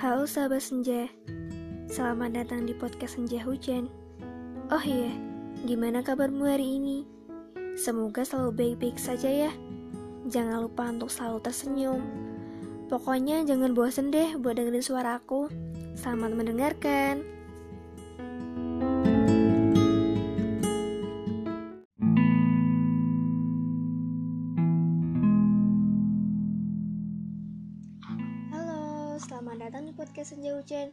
Halo sahabat senja, selamat datang di podcast Senja Hujan. Oh iya, gimana kabarmu hari ini? Semoga selalu baik-baik saja ya. Jangan lupa untuk selalu tersenyum. Pokoknya jangan bosan deh buat dengerin suara aku. Selamat mendengarkan. Podcast Senja Hujan.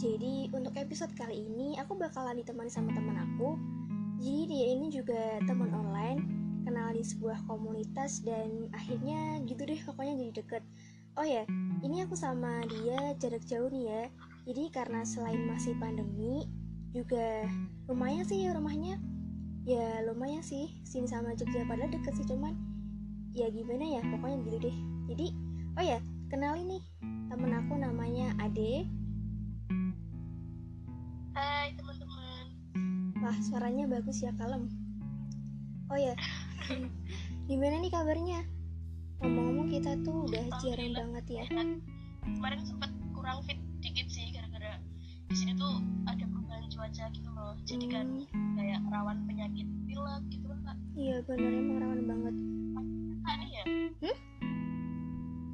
Jadi untuk episode kali ini aku bakalan ditemani sama teman aku. Jadi dia ini juga teman online, kenal di sebuah komunitas dan akhirnya gitu deh pokoknya jadi deket. Oh ya, ini aku sama dia jarak jauh nih ya. Jadi karena selain masih pandemi, juga lumayan sih ya rumahnya. Ya lumayan sih, sini sama Jogja padahal deket sih cuman ya gimana ya pokoknya gitu deh. Jadi oh ya kenalin nih temen aku namanya Ade. Hai teman-teman. Wah suaranya bagus ya kalem. Oh ya, gimana nih kabarnya? Ngomong-ngomong kita tuh udah jarang banget ya. Kan kemarin sempat kurang fit dikit sih gara-gara di sini tuh ada perubahan cuaca gitu loh. Jadi kan Hmm, kayak rawan penyakit pilek gitu loh kak. iya bener emang rawan banget. Kak nih ya. Hmm?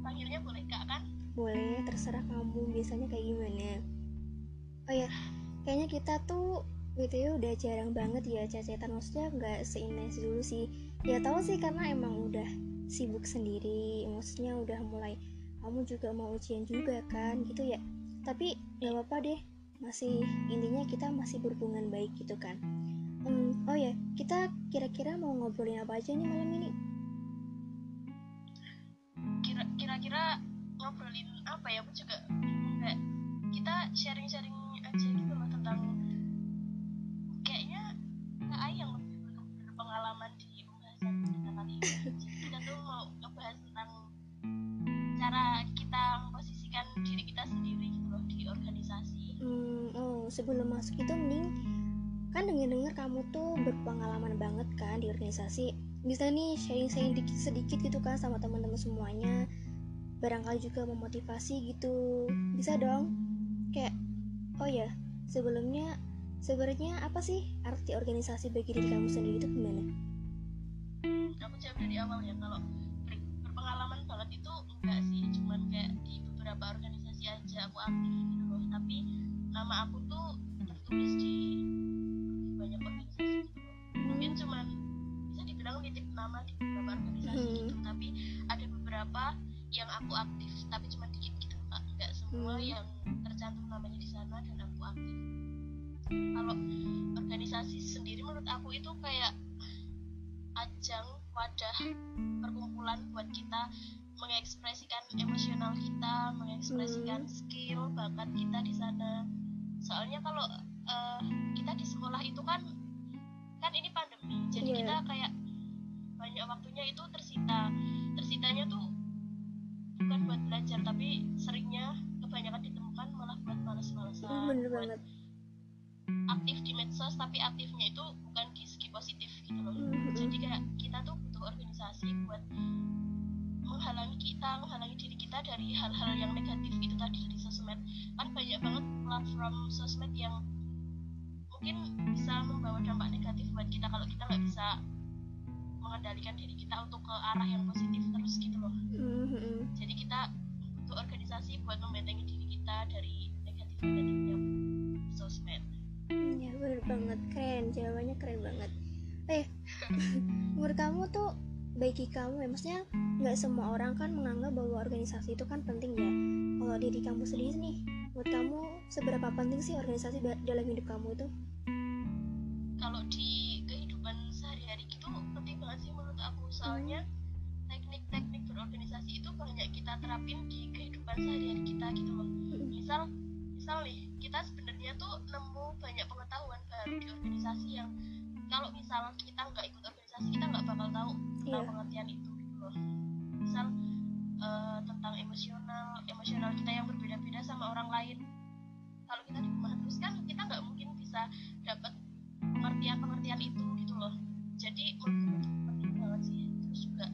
Panggilnya boleh kak kan? Boleh terserah kamu biasanya kayak gimana. Oh ya, kayaknya kita tuh BTW udah jarang banget ya cacetan maksudnya nggak seintens dulu sih. Ya tahu sih karena emang udah sibuk sendiri, maksudnya udah mulai kamu juga mau ujian juga kan gitu ya. Tapi nggak apa-apa deh, masih intinya kita masih berhubungan baik gitu kan. Hmm, oh ya, kita kira-kira mau ngobrolin apa aja nih malam ini? Kira kira-kira ngobrolin apa ya? Aku juga kayak kita sharing-sharing aja gitu loh tentang kayaknya kak Ai yang lebih ber- berpengalaman di pembahasan kita kali ini. Jadi kita tuh mau ngebahas tentang cara kita memposisikan diri kita sendiri gitu loh di organisasi. Hmm, oh sebelum masuk itu mending kan dengar-dengar kamu tuh berpengalaman banget kan di organisasi. Bisa nih sharing-sharing dikit sedikit gitu kan sama teman-teman semuanya. Barangkali juga memotivasi gitu. Bisa dong? Kayak oh ya, sebelumnya sebenarnya apa sih arti organisasi bagi diri kamu sendiri itu gimana? Aku jawab dari awal ya kalau ber- berpengalaman banget itu enggak sih, cuman kayak di beberapa organisasi aja aku aktif gitu loh. Tapi nama aku banyak waktunya itu tersita. Tersitanya tuh bukan buat belajar, tapi seringnya kebanyakan ditemukan malah buat males-malesan, Hmm, bener buat banget. aktif di medsos, tapi aktifnya itu bukan di segi positif gitu loh Hmm, jadi kayak kita tuh butuh organisasi buat menghalangi kita menghalangi diri kita dari hal-hal yang negatif itu tadi dari sosmed kan banyak banget platform sosmed yang mungkin bisa membawa dampak negatif buat kita kalau kita nggak bisa mengendalikan diri kita untuk ke arah yang positif terus gitu loh. Hmm, hmm, hmm. jadi kita butuh organisasi buat membentengi diri kita dari negatif-negatifnya sosmed Hmm, ya bener banget. Keren jawabannya keren banget. Eh menurut kamu tuh bagi kamu ya maksudnya nggak semua orang kan menganggap bahwa organisasi itu kan penting ya. Kalau diri kamu sendiri nih menurut kamu seberapa penting sih organisasi da- dalam hidup kamu itu kalau misal kita nggak ikut organisasi kita nggak bakal tahu tentang Iya. pengertian itu gitu loh. Misal eh, tentang emosional emosional kita yang berbeda-beda sama orang lain. Kalau kita di rumah terus kan kita nggak mungkin bisa dapat pengertian-pengertian itu gitu loh. Jadi penting banget sih. Terus juga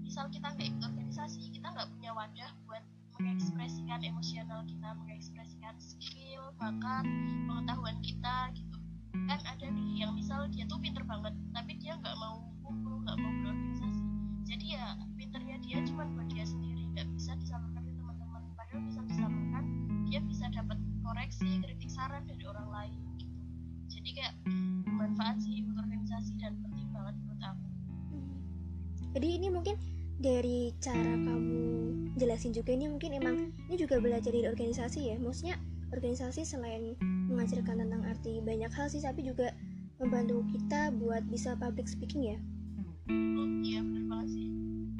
misal kita nggak ikut organisasi kita nggak punya wadah buat mengekspresikan emosional kita mengekspresikan skill bakat cara kamu jelasin juga. Ini mungkin emang ini juga belajar dari organisasi ya. Maksudnya organisasi selain mengajarkan tentang arti banyak hal sih tapi juga membantu kita buat bisa public speaking ya. Hmm, iya bener banget sih.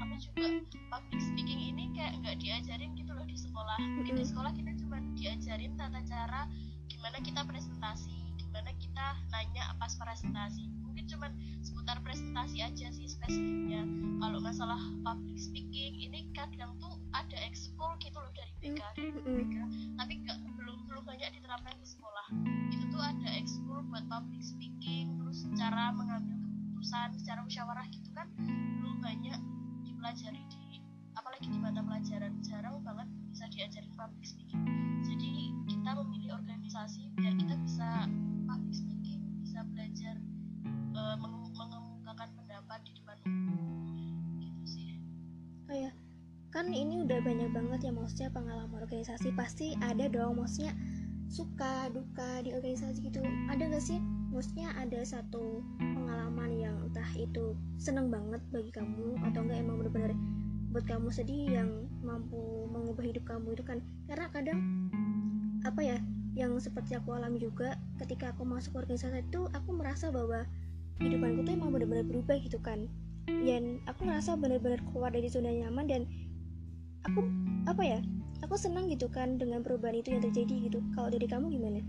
Aku juga public speaking ini kayak nggak diajarin gitu loh di sekolah. Mungkin di sekolah kita cuma diajarin tata cara gimana kita presentasi gimana kita nanya pas presentasi mungkin cuma seputar presentasi aja sih spesifiknya. Kalau masalah public speaking ini kadang tuh ada ekskul gitu loh dari BK dari. BK tapi nggak belum belum banyak diterapkan di sekolah. Itu tuh ada ekskul buat public speaking terus cara mengambil keputusan secara musyawarah gitu kan belum banyak dipelajari di apalagi di mata pelajaran. Jarang banget bisa diajarin public speaking. Jadi kita memilih organisasi biar kita bisa public speaking bisa belajar eh, menge- mengemukakan pendapat di depan umum. Gitu sih. Oh ya, kan ini udah banyak banget ya maksudnya pengalaman organisasi. Pasti ada dong maksudnya suka duka di organisasi gitu. Ada gak sih? Maksudnya ada satu pengalaman yang entah itu seneng banget bagi kamu atau enggak emang bener-bener buat kamu sedih yang mampu mengubah hidup kamu itu kan? Karena kadang apa ya yang seperti aku alami juga ketika aku masuk organisasi itu aku merasa bahwa kehidupanku tuh emang bener-bener berubah gitu kan. Dan aku ngerasa bener-bener keluar dari zona nyaman dan aku apa ya aku senang gitu kan dengan perubahan itu yang terjadi gitu. Kalau dari kamu gimana?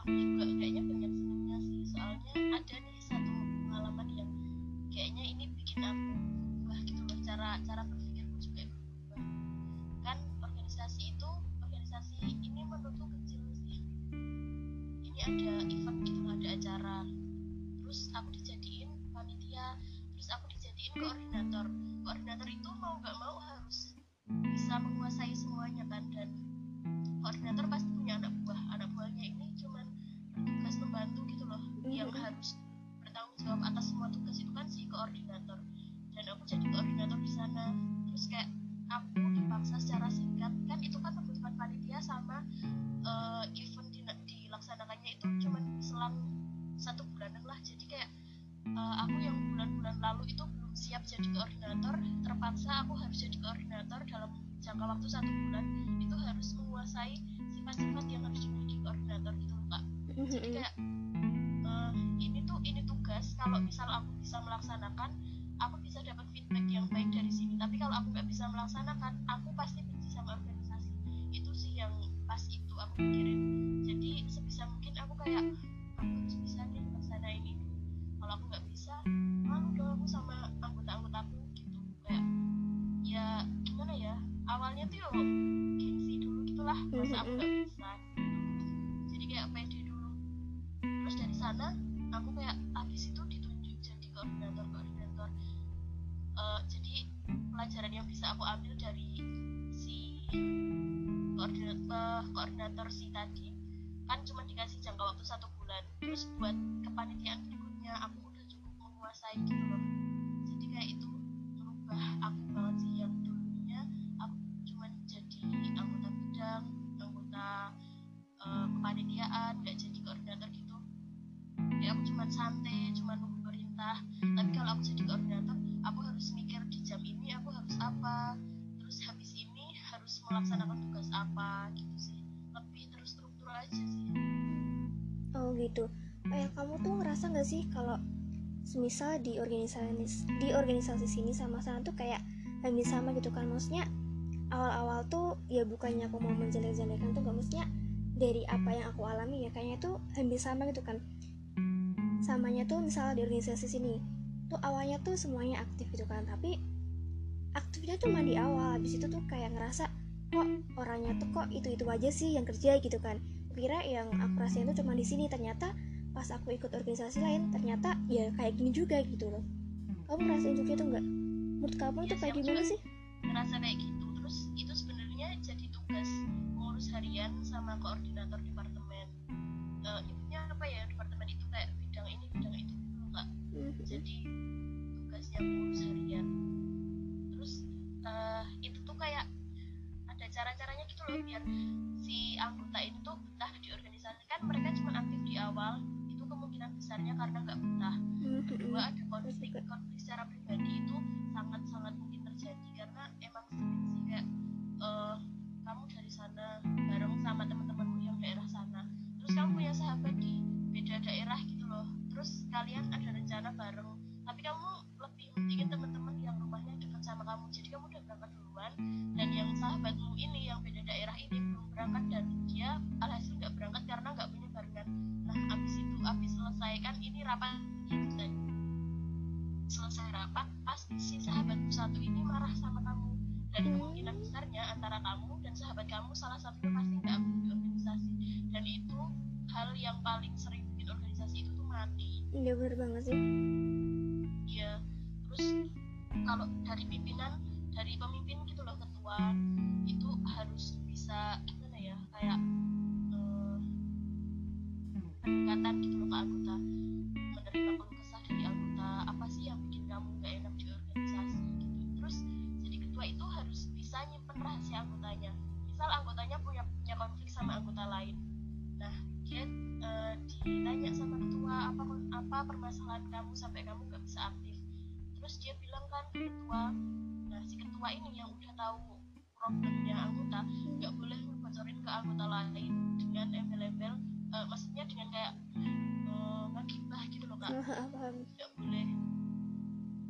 Aku juga kayaknya banyak senangnya sih soalnya ada nih satu pengalaman yang kayaknya ini bikin aku berubah gitu loh. Cara cara berpikirku juga berubah. Kan organisasi itu organisasi ini menurutku kecil sih. Ini ada event gitu ada acara koordinator. Koordinator itu mau nggak mau harus bisa menguasai semuanya kan dan koordinator pasti punya anak buah. Anak buahnya ini cuman bertugas membantu gitu loh yang Mhm. harus bertanggung jawab atas semua tugas itu kan si koordinator. Dan aku jadi koordinator di sana. Terus kayak aku dipaksa secara singkat. Kan itu kan pembentukan panitia sama eh, event di- dilaksanakannya itu cuman selang satu bulanan lah. Jadi kayak eh, aku yang bulan-bulan lalu itu belum siap jadi koordinator terpaksa aku harus jadi koordinator dalam jangka waktu satu bulan. Itu harus menguasai sifat-sifat yang harus dimiliki koordinator gitu loh kak. Jadi kayak eh, ini tuh ini tugas. Kalau misal aku bisa melaksanakan aku bisa dapat feedback yang baik dari sini. Tapi kalau aku nggak bisa melaksanakan cuma santai cuma nunggu perintah. Tapi kalau aku jadi koordinator aku harus mikir di jam ini aku harus apa terus habis ini harus melaksanakan tugas apa gitu sih. Lebih terstruktur aja sih. Oh gitu. Kayak kamu tuh ngerasa nggak sih kalau semisal di organisasi di organisasi sini sama sana tuh kayak hampir sama gitu kan? Maksudnya awal-awal tuh ya bukannya aku mau menjelek-jelekan tuh gak maksudnya dari apa yang aku alami ya kayaknya tuh hampir sama gitu kan samanya tuh misalnya di organisasi sini tuh awalnya tuh semuanya aktif gitu kan tapi aktifnya cuma di awal habis itu tuh kayak ngerasa kok orangnya tuh kok itu itu aja sih yang kerja? gitu kan. Kira yang aku rasain tuh cuma di sini ternyata pas aku ikut organisasi lain ternyata ya kayak gini juga gitu loh. Kamu ngerasain juga tuh nggak? Menurut kamu itu Iya sih, kayak gimana sih? ngerasa kayak gitu. Terus itu sebenarnya tugas pengurus harian sama koordinator departemen. Uh, jadi tugasnya pengurus harian terus uh, itu tuh kayak ada cara-caranya gitu loh biar si anggota ini tuh betah di kan mereka cuma aktif di awal itu kemungkinan besarnya karena nggak betah paling sering bikin organisasi itu tuh mati Iya bener banget sih. Iya, terus kalau dari pimpinan, dari pemimpin gitu loh ketua itu harus bisa gimana ya kayak eh, pendekatan gitu loh ke anggota, menerima keluh kesah dari anggota apa sih yang bikin kamu nggak enak di organisasi gitu. Terus jadi ketua itu harus bisa nyimpen rahasia anggotanya. Misal anggotanya punya ditanya sama ketua apa apa permasalahan kamu sampai kamu nggak bisa aktif? Terus dia bilang kan ke ketua nah si ketua ini yang udah tahu problemnya anggota nggak boleh ngebocorin ke anggota lain dengan embel-embel eh, maksudnya dengan kayak ngegibah gitu loh kak. Nggak boleh.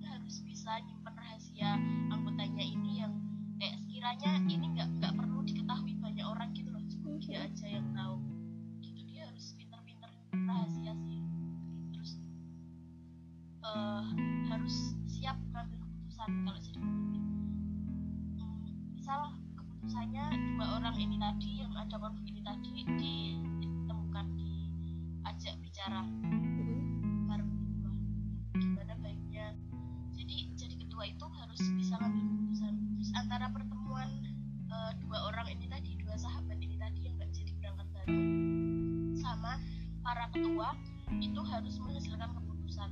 Harus bisa nyimpen rahasia anggotanya ini yang kayak sekiranya ini pertemuan eh, dua orang ini tadi dua sahabat ini tadi yang nggak jadi berangkat bareng sama para ketua itu harus menghasilkan keputusan.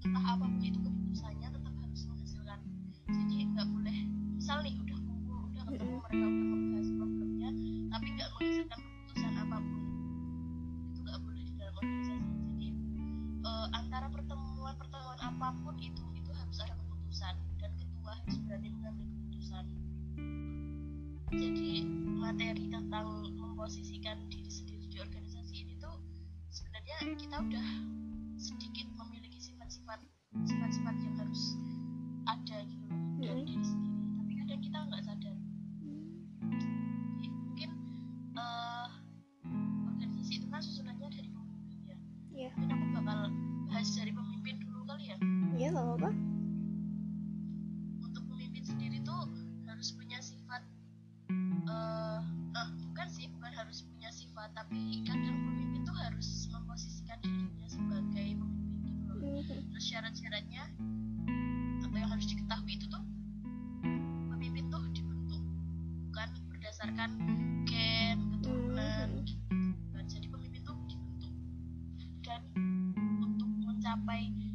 Entah apa pun itu keputusannya tetap harus menghasilkan. Jadi nggak boleh misal nih udah kumpul udah ketemu mereka udah membahas problemnya tapi nggak menghasilkan keputusan apa pun. Itu nggak boleh di dalam organisasi. Jadi eh, antara pertemuan pertemuan apa pun itu itu harus ada keputusan. Dan ketua harus berani mengambil jadi materi tentang memposisikan diri sendiri di organisasi ini tuh sebenarnya kita udah sedikit memiliki sifat-sifat sifat-sifat yang harus untuk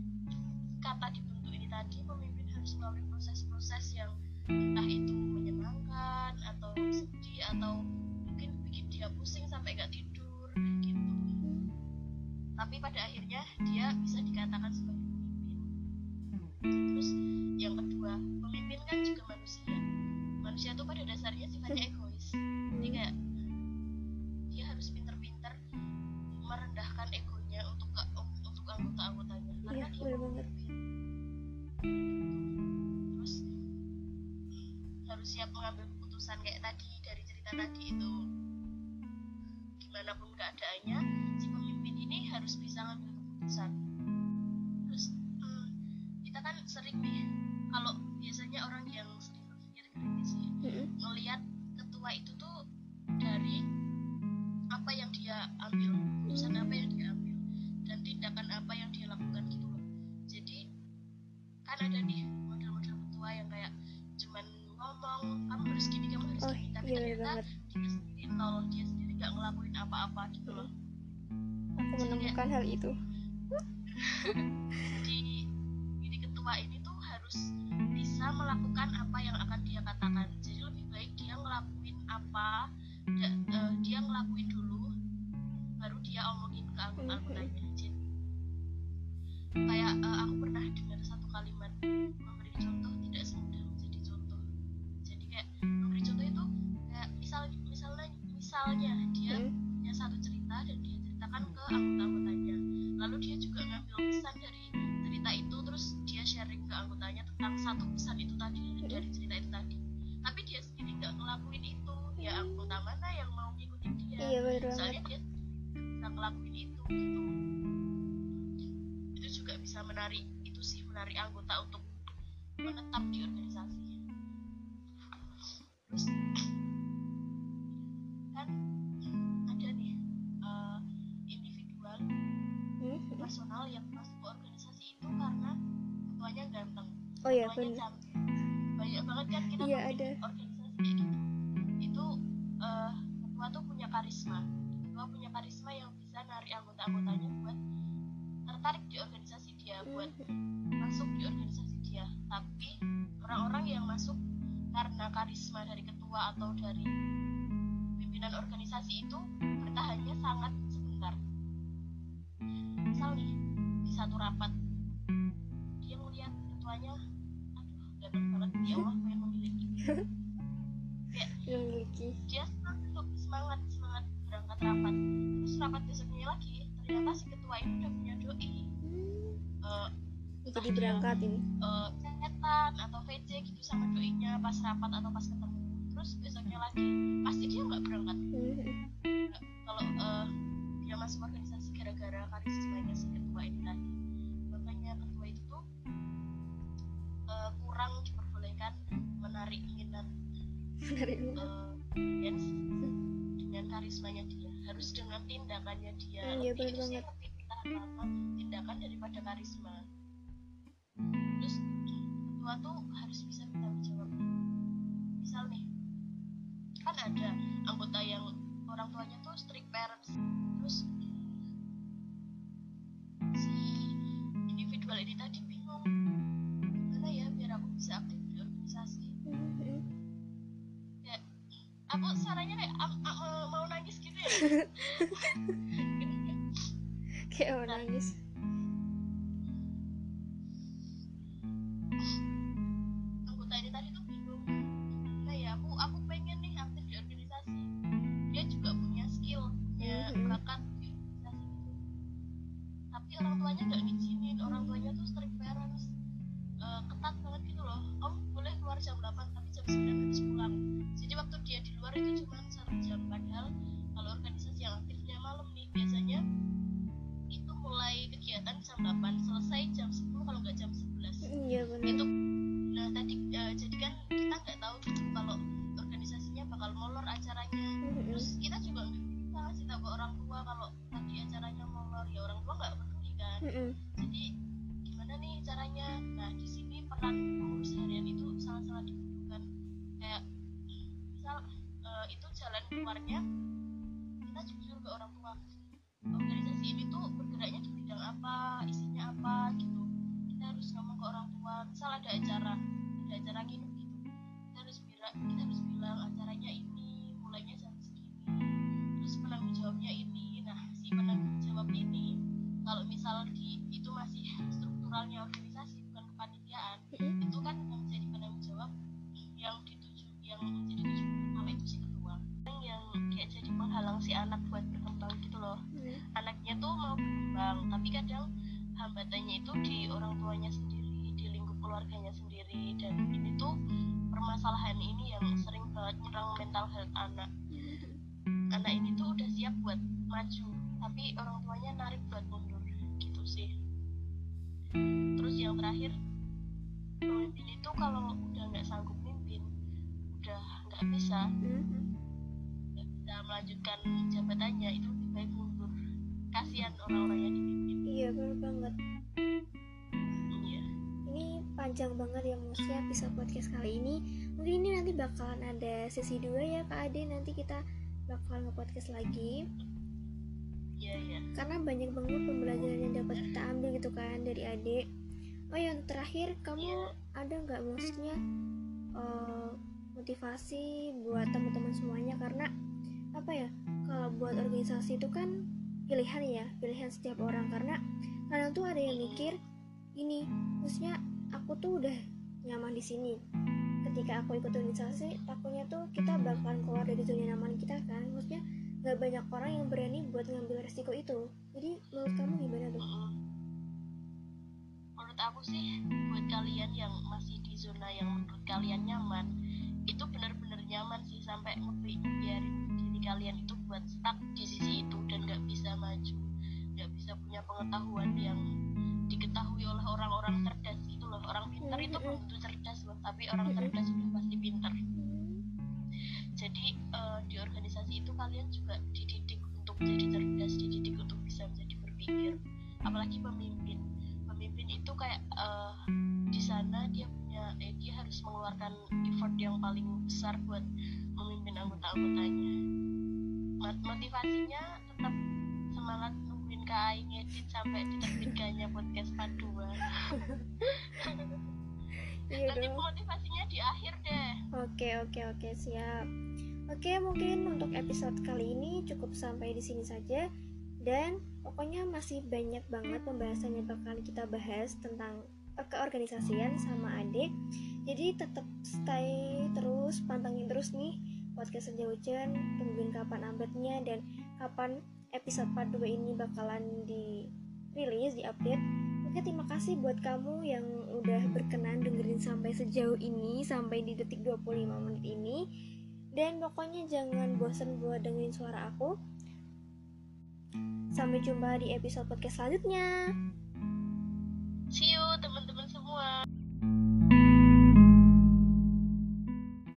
keadaannya si pemimpin ini harus bisa ngambil keputusan terus hmm, kita kan sering nih kalau biasanya orang yang sering berpikir kritis ya Mhm. ngelihat ketua itu tuh dari apa yang dia ambil apa da- eh, dia ngelakuin dulu baru dia omongin ke anggota-anggotanya jadi kayak eh, aku pernah dengar satu oh iya cantik banyak banget kan kita nemuin ada. organisasi kayak gitu. Itu eh, ketua tuh punya karisma. Ketua punya karisma yang bisa narik anggota-anggotanya buat tertarik di organisasi dia buat masuk di organisasi dia. Tapi orang-orang yang masuk karena karisma dari ketua atau dari pimpinan organisasi itu bertahannya sangat sebentar. Misal nih di satu rapat dia ngeliat ketuanya ya Allah pengen memiliki memiliki dia semangat semangat semangat berangkat rapat. Terus rapat besoknya lagi ternyata si ketua ini udah punya doi. Hmm. Eh, jadi berangkat ini eh, chatan atau VC gitu sama doinya pas rapat atau pas ketemu. Terus besoknya lagi pasti dia nggak berangkat. Hmm. Karisma terus ketua tuh harus bisa bertanggung jawab. Misal nih kan ada anggota yang orang tuanya tuh strict parents. Terus si individual ini tadi bingung gimana ya biar aku bisa aktif di organisasi? Ya aku sarannya kayak mau- nangis gitu ya? Gini, kayak, kayak mau nangis eh, itu jalan keluarnya. Kita jujur ke orang tua. Organisasi ini tuh bergeraknya di bidang apa isinya apa gitu. Kita harus ngomong ke orang tua. Misal ada acara ada acara nginep gitu. Kita harus bilang kita harus bilang acaranya ini mulainya jam segini. Terus penanggung jawabnya ini. Nah si penanggung jawab ini kalau misal di itu masih strukturalnya organisasi bukan kepanitiaan. Tapi kadang hambatannya itu di orang tuanya sendiri di lingkup keluarganya sendiri. Dan ini tuh permasalahan ini yang sering banget nyerang mental health anak. Anak ini tuh udah siap buat maju tapi orang tuanya narik buat mundur. Gitu sih. Terus yang terakhir pemimpin itu kalau udah nggak sanggup mimpin udah nggak bisa Hmm. nggak bisa melanjutkan jabatannya itu lebih baik mundur kasihan orang-orang yang dipimpin. Iya bener banget. Iya. Ini panjang banget ya maksudnya episode podcast kali ini. Mungkin ini nanti bakalan ada sesi dua ya Kak Ade. Nanti kita bakalan nge-podcast lagi. Iya iya. Karena banyak banget pembelajaran yang dapat kita ambil gitu kan dari adik oh yang terakhir kamu Iya. ada nggak maksudnya eh, motivasi buat teman-teman semuanya? Karena apa ya kalau buat organisasi itu kan pilihan ya pilihan setiap orang. Karena kadang tuh ada yang mikir ini maksudnya aku tuh udah nyaman di sini. Ketika aku ikut organisasi takutnya tuh kita bakalan keluar dari zona nyaman kita kan. Maksudnya nggak banyak orang yang berani buat ngambil resiko itu. Jadi menurut kamu gimana tuh? Menurut aku sih buat kalian yang masih di zona yang menurut kalian nyaman itu benar-benar nyaman sih sampai ngebi- biarin diri kalian. Itu buat stuck di sisi itu dan nggak bisa maju nggak bisa punya pengetahuan yang diketahui oleh orang-orang cerdas itu loh. Orang pintar itu belum tentu cerdas loh tapi orang cerdas itu pasti pintar. Jadi eh, di organisasi itu kalian juga dididik untuk jadi cerdas dididik untuk bisa menjadi berpikir apalagi pemimpin. Pemimpin itu kayak eh, di sana dia punya eh, dia harus mengeluarkan effort yang paling besar buat memimpin anggota-anggotanya Mot- motivasinya tetap semangat nungguin Kak Ai ngedit sampai diterbitkannya podcast paduan iya nanti dong. motivasinya di akhir deh. Oke oke oke siap. Oke mungkin untuk episode kali ini cukup sampai di sini saja. Dan pokoknya masih banyak banget pembahasan yang bakal kita bahas tentang eh, keorganisasian sama adik. Jadi tetap stay terus pantengin terus nih podcast Senja Hujan tungguin kapan update-nya dan kapan episode part 2 ini bakalan dirilis di update Oke, terima kasih buat kamu yang udah berkenan dengerin sampai sejauh ini, sampai di detik 25 menit ini. Dan pokoknya jangan bosan buat dengerin suara aku. Sampai jumpa di episode podcast selanjutnya. see you teman-teman semua